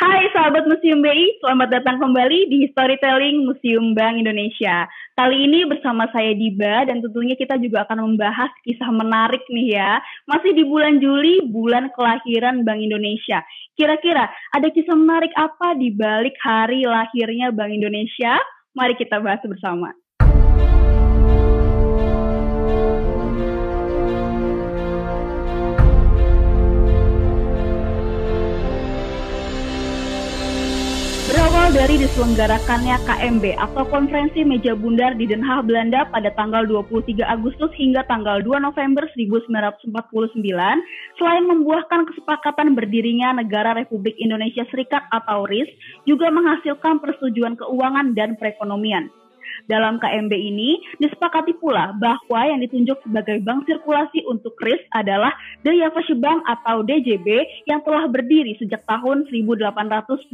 Hai sahabat Museum BI, selamat datang kembali di Storytelling Museum Bank Indonesia. Kali ini bersama saya Diba dan tentunya kita juga akan membahas kisah menarik nih ya. Masih di bulan Juli, bulan kelahiran Bank Indonesia. Kira-kira ada kisah menarik apa di balik hari lahirnya Bank Indonesia? Mari kita bahas bersama. Berawal dari diselenggarakannya KMB atau Konferensi Meja Bundar di Den Haag, Belanda pada tanggal 23 Agustus hingga tanggal 2 November 1949, selain membuahkan kesepakatan berdirinya Negara Republik Indonesia Serikat atau RIS, juga menghasilkan persetujuan keuangan dan perekonomian. Dalam KMB ini disepakati pula bahwa yang ditunjuk sebagai bank sirkulasi untuk KRIS adalah The Yavashi Bank atau DJB yang telah berdiri sejak tahun 1828.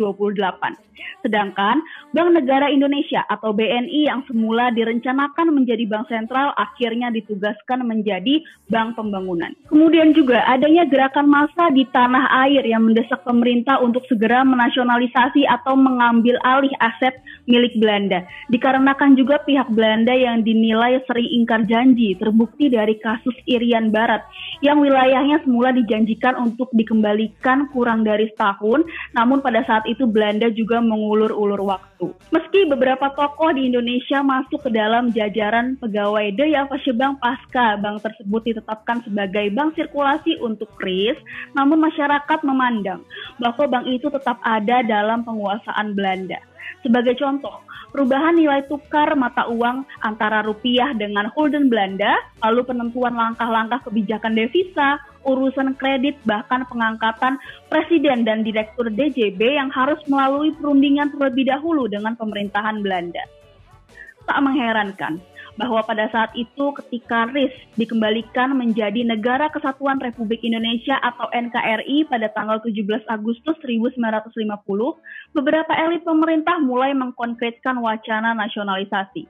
Sedangkan Bank Negara Indonesia atau BNI yang semula direncanakan menjadi bank sentral akhirnya ditugaskan menjadi bank pembangunan. Kemudian juga adanya gerakan massa di tanah air yang mendesak pemerintah untuk segera menasionalisasi atau mengambil alih aset milik Belanda. Dikarenakan juga pihak Belanda yang dinilai sering ingkar janji terbukti dari kasus Irian Barat yang wilayahnya semula dijanjikan untuk dikembalikan kurang dari setahun namun pada saat itu Belanda juga mengulur-ulur waktu. Meski beberapa tokoh di Indonesia masuk ke dalam jajaran pegawai The Yavashe Bank pasca bank tersebut ditetapkan sebagai bank sirkulasi untuk kris, namun masyarakat memandang bahwa bank itu tetap ada dalam penguasaan Belanda. Sebagai contoh, perubahan nilai tukar mata uang antara rupiah dengan Holden Belanda, lalu penentuan langkah-langkah kebijakan devisa, urusan kredit, bahkan pengangkatan presiden dan direktur DJB yang harus melalui perundingan terlebih dahulu dengan pemerintahan Belanda. Tak mengherankan, bahwa pada saat itu ketika RIS dikembalikan menjadi Negara Kesatuan Republik Indonesia atau NKRI pada tanggal 17 Agustus 1950, beberapa elit pemerintah mulai mengkonkretkan wacana nasionalisasi.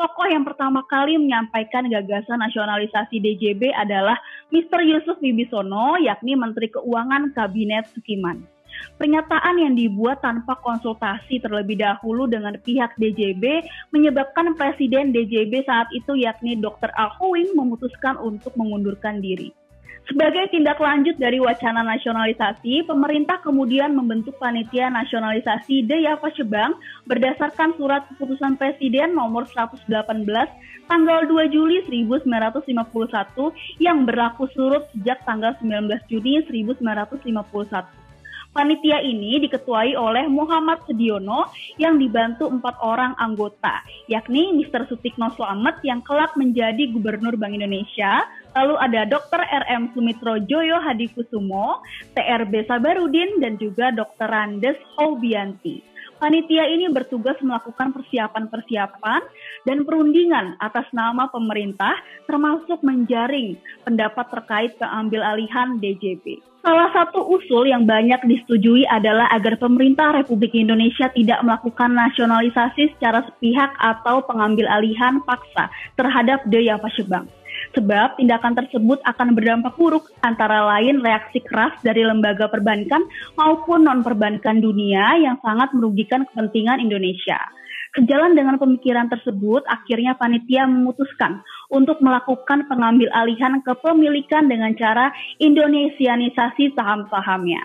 Tokoh yang pertama kali menyampaikan gagasan nasionalisasi DJB adalah Mr. Yusuf Wibisono, yakni Menteri Keuangan Kabinet Sukiman. Pernyataan yang dibuat tanpa konsultasi terlebih dahulu dengan pihak DJB menyebabkan Presiden DJB saat itu yakni Dr. Al memutuskan untuk mengundurkan diri. Sebagai tindak lanjut dari wacana nasionalisasi, pemerintah kemudian membentuk panitia nasionalisasi The Yavashe Bank berdasarkan surat keputusan Presiden nomor 118 tanggal 2 Juli 1951 yang berlaku surut sejak tanggal 19 Juni 1951. Panitia ini diketuai oleh Muhammad Sediono yang dibantu empat orang anggota, yakni Mr. Sutikno Slamet yang kelak menjadi Gubernur Bank Indonesia, lalu ada Dr. RM Sumitro Joyo Hadikusumo, TRB Sabarudin, dan juga Dr. Randes Hobianti. Panitia ini bertugas melakukan persiapan-persiapan dan perundingan atas nama pemerintah termasuk menjaring pendapat terkait keambil alihan DJB. Salah satu usul yang banyak disetujui adalah agar pemerintah Republik Indonesia tidak melakukan nasionalisasi secara sepihak atau pengambil alihan paksa terhadap The Yavashe Bank. Sebab tindakan tersebut akan berdampak buruk antara lain reaksi keras dari lembaga perbankan maupun non-perbankan dunia yang sangat merugikan kepentingan Indonesia. Sejalan dengan pemikiran tersebut, akhirnya panitia memutuskan untuk melakukan pengambil alihan kepemilikan dengan cara Indonesianisasi saham-sahamnya.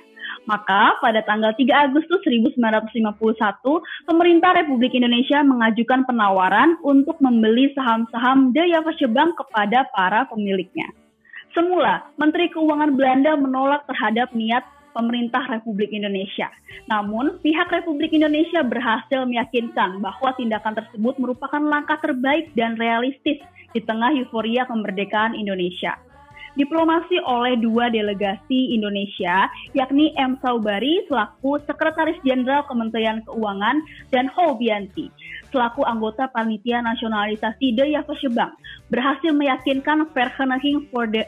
Maka pada tanggal 3 Agustus 1951, pemerintah Republik Indonesia mengajukan penawaran untuk membeli saham-saham Yavashe Bank kepada para pemiliknya. Semula, Menteri Keuangan Belanda menolak terhadap niat pemerintah Republik Indonesia. Namun, pihak Republik Indonesia berhasil meyakinkan bahwa tindakan tersebut merupakan langkah terbaik dan realistis di tengah euforia kemerdekaan Indonesia diplomasi oleh dua delegasi Indonesia, yakni M. Saubari selaku Sekretaris Jenderal Kementerian Keuangan dan Ho Bianti selaku anggota Panitia Nasionalisasi The Yavashe Bank berhasil meyakinkan Vereniging for the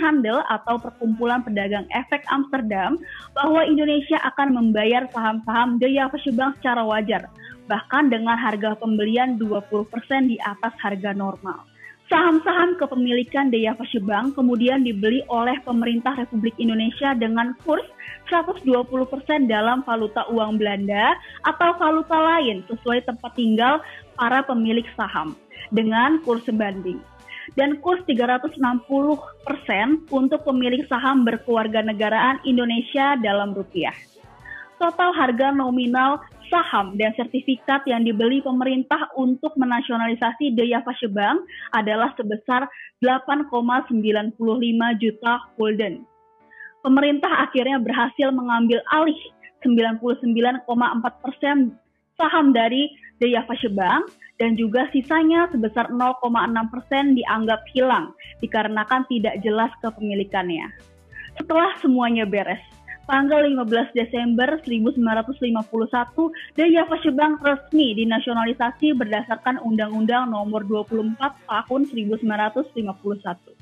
Handel atau Perkumpulan Pedagang Efek Amsterdam bahwa Indonesia akan membayar saham-saham The Yavashe Bank secara wajar, bahkan dengan harga pembelian 20% di atas harga normal. Saham-saham kepemilikan Daya Bank kemudian dibeli oleh pemerintah Republik Indonesia dengan kurs 120% dalam valuta uang Belanda atau valuta lain sesuai tempat tinggal para pemilik saham dengan kurs sebanding. Dan kurs 360% untuk pemilik saham berkeluarga negaraan Indonesia dalam rupiah. Total harga nominal saham dan sertifikat yang dibeli pemerintah untuk menasionalisasi Daya Bank adalah sebesar 8,95 juta Holden. Pemerintah akhirnya berhasil mengambil alih 99,4 persen saham dari Daya Bank dan juga sisanya sebesar 0,6 persen dianggap hilang dikarenakan tidak jelas kepemilikannya. Setelah semuanya beres, tanggal 15 Desember 1951, Daya Fasce Bank resmi dinasionalisasi berdasarkan Undang-Undang Nomor 24 Tahun 1951.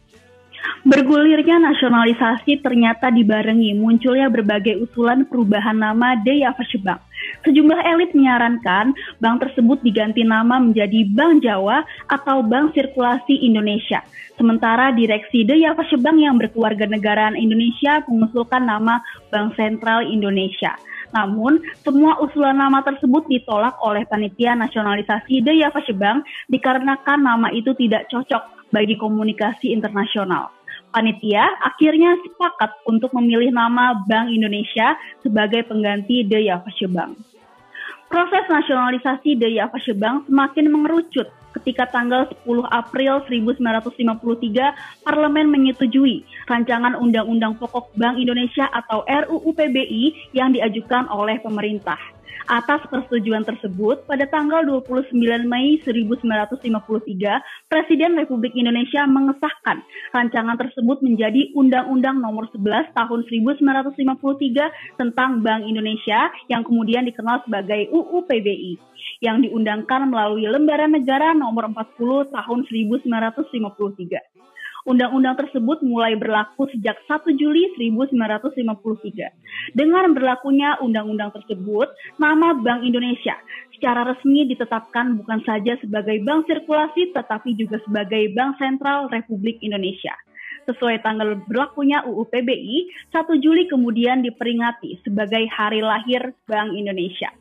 Bergulirnya nasionalisasi ternyata dibarengi munculnya berbagai usulan perubahan nama Fasce Bank Sejumlah elit menyarankan bank tersebut diganti nama menjadi Bank Jawa atau Bank Sirkulasi Indonesia. Sementara Direksi Daya Bank yang berkeluarga negaraan Indonesia mengusulkan nama Bank Sentral Indonesia. Namun, semua usulan nama tersebut ditolak oleh Panitia Nasionalisasi Daya Bank dikarenakan nama itu tidak cocok bagi komunikasi internasional. Panitia akhirnya sepakat untuk memilih nama Bank Indonesia sebagai pengganti Daya Bank. Proses nasionalisasi Daya Bank semakin mengerucut ketika tanggal 10 April 1953 Parlemen menyetujui rancangan Undang-Undang Pokok Bank Indonesia atau RUU PBI yang diajukan oleh pemerintah. Atas persetujuan tersebut, pada tanggal 29 Mei 1953, Presiden Republik Indonesia mengesahkan rancangan tersebut menjadi Undang-Undang Nomor 11 Tahun 1953 tentang Bank Indonesia yang kemudian dikenal sebagai UU PBI yang diundangkan melalui Lembaran Negara Nomor 40 Tahun 1953. Undang-undang tersebut mulai berlaku sejak 1 Juli 1953. Dengan berlakunya undang-undang tersebut, nama Bank Indonesia secara resmi ditetapkan bukan saja sebagai bank sirkulasi tetapi juga sebagai Bank Sentral Republik Indonesia. Sesuai tanggal berlakunya UU PBI, 1 Juli kemudian diperingati sebagai hari lahir Bank Indonesia.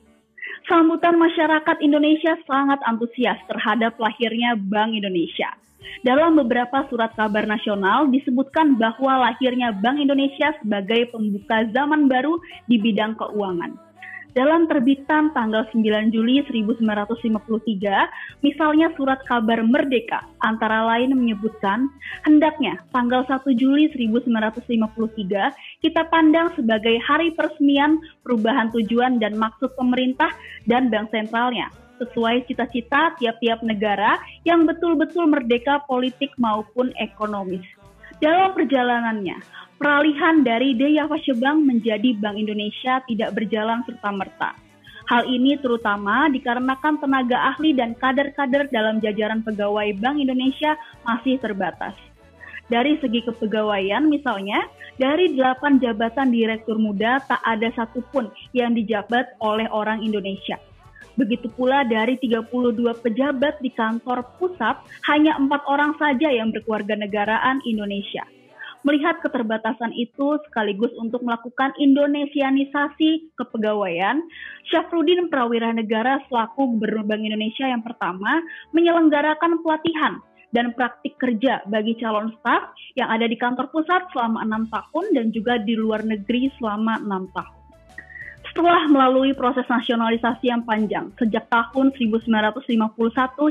Sambutan masyarakat Indonesia sangat antusias terhadap lahirnya Bank Indonesia. Dalam beberapa surat kabar nasional disebutkan bahwa lahirnya Bank Indonesia sebagai pembuka zaman baru di bidang keuangan. Dalam terbitan tanggal 9 Juli 1953, misalnya surat kabar Merdeka antara lain menyebutkan hendaknya tanggal 1 Juli 1953 kita pandang sebagai hari peresmian perubahan tujuan dan maksud pemerintah dan bank sentralnya sesuai cita-cita tiap-tiap negara yang betul-betul merdeka politik maupun ekonomis. Dalam perjalanannya, peralihan dari Bank menjadi Bank Indonesia tidak berjalan serta-merta. Hal ini terutama dikarenakan tenaga ahli dan kader-kader dalam jajaran pegawai Bank Indonesia masih terbatas. Dari segi kepegawaian misalnya, dari delapan jabatan direktur muda tak ada satupun yang dijabat oleh orang Indonesia. Begitu pula dari 32 pejabat di kantor pusat, hanya empat orang saja yang berkeluarga negaraan Indonesia. Melihat keterbatasan itu sekaligus untuk melakukan Indonesianisasi kepegawaian, Syafruddin Prawira Negara selaku Gubernur Bank Indonesia yang pertama menyelenggarakan pelatihan dan praktik kerja bagi calon staf yang ada di kantor pusat selama enam tahun dan juga di luar negeri selama enam tahun. Setelah melalui proses nasionalisasi yang panjang sejak tahun 1951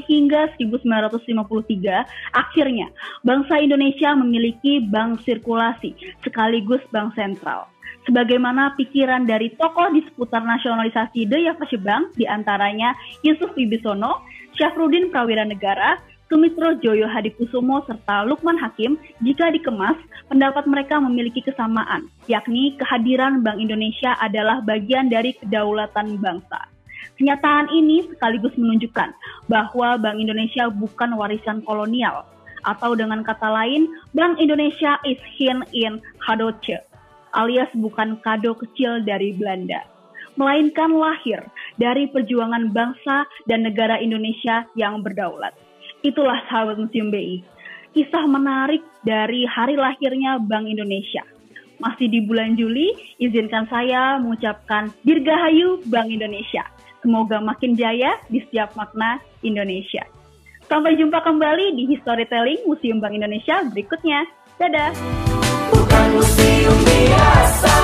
hingga 1953, akhirnya bangsa Indonesia memiliki bank sirkulasi sekaligus bank sentral. Sebagaimana pikiran dari tokoh di seputar nasionalisasi Daya Bank, di antaranya Yusuf Wibisono, Syafruddin Prawira Negara, Sumitro Joyo Hadikusumo serta Lukman Hakim, jika dikemas, pendapat mereka memiliki kesamaan, yakni kehadiran Bank Indonesia adalah bagian dari kedaulatan bangsa. Kenyataan ini sekaligus menunjukkan bahwa Bank Indonesia bukan warisan kolonial, atau dengan kata lain, Bank Indonesia is hin in Hadoce, alias bukan kado kecil dari Belanda, melainkan lahir dari perjuangan bangsa dan negara Indonesia yang berdaulat. Itulah sahabat Museum BI. Kisah menarik dari hari lahirnya Bank Indonesia. Masih di bulan Juli, izinkan saya mengucapkan Dirgahayu Bank Indonesia. Semoga makin jaya di setiap makna Indonesia. Sampai jumpa kembali di Historytelling Museum Bank Indonesia berikutnya. Dadah! Bukan museum biasa.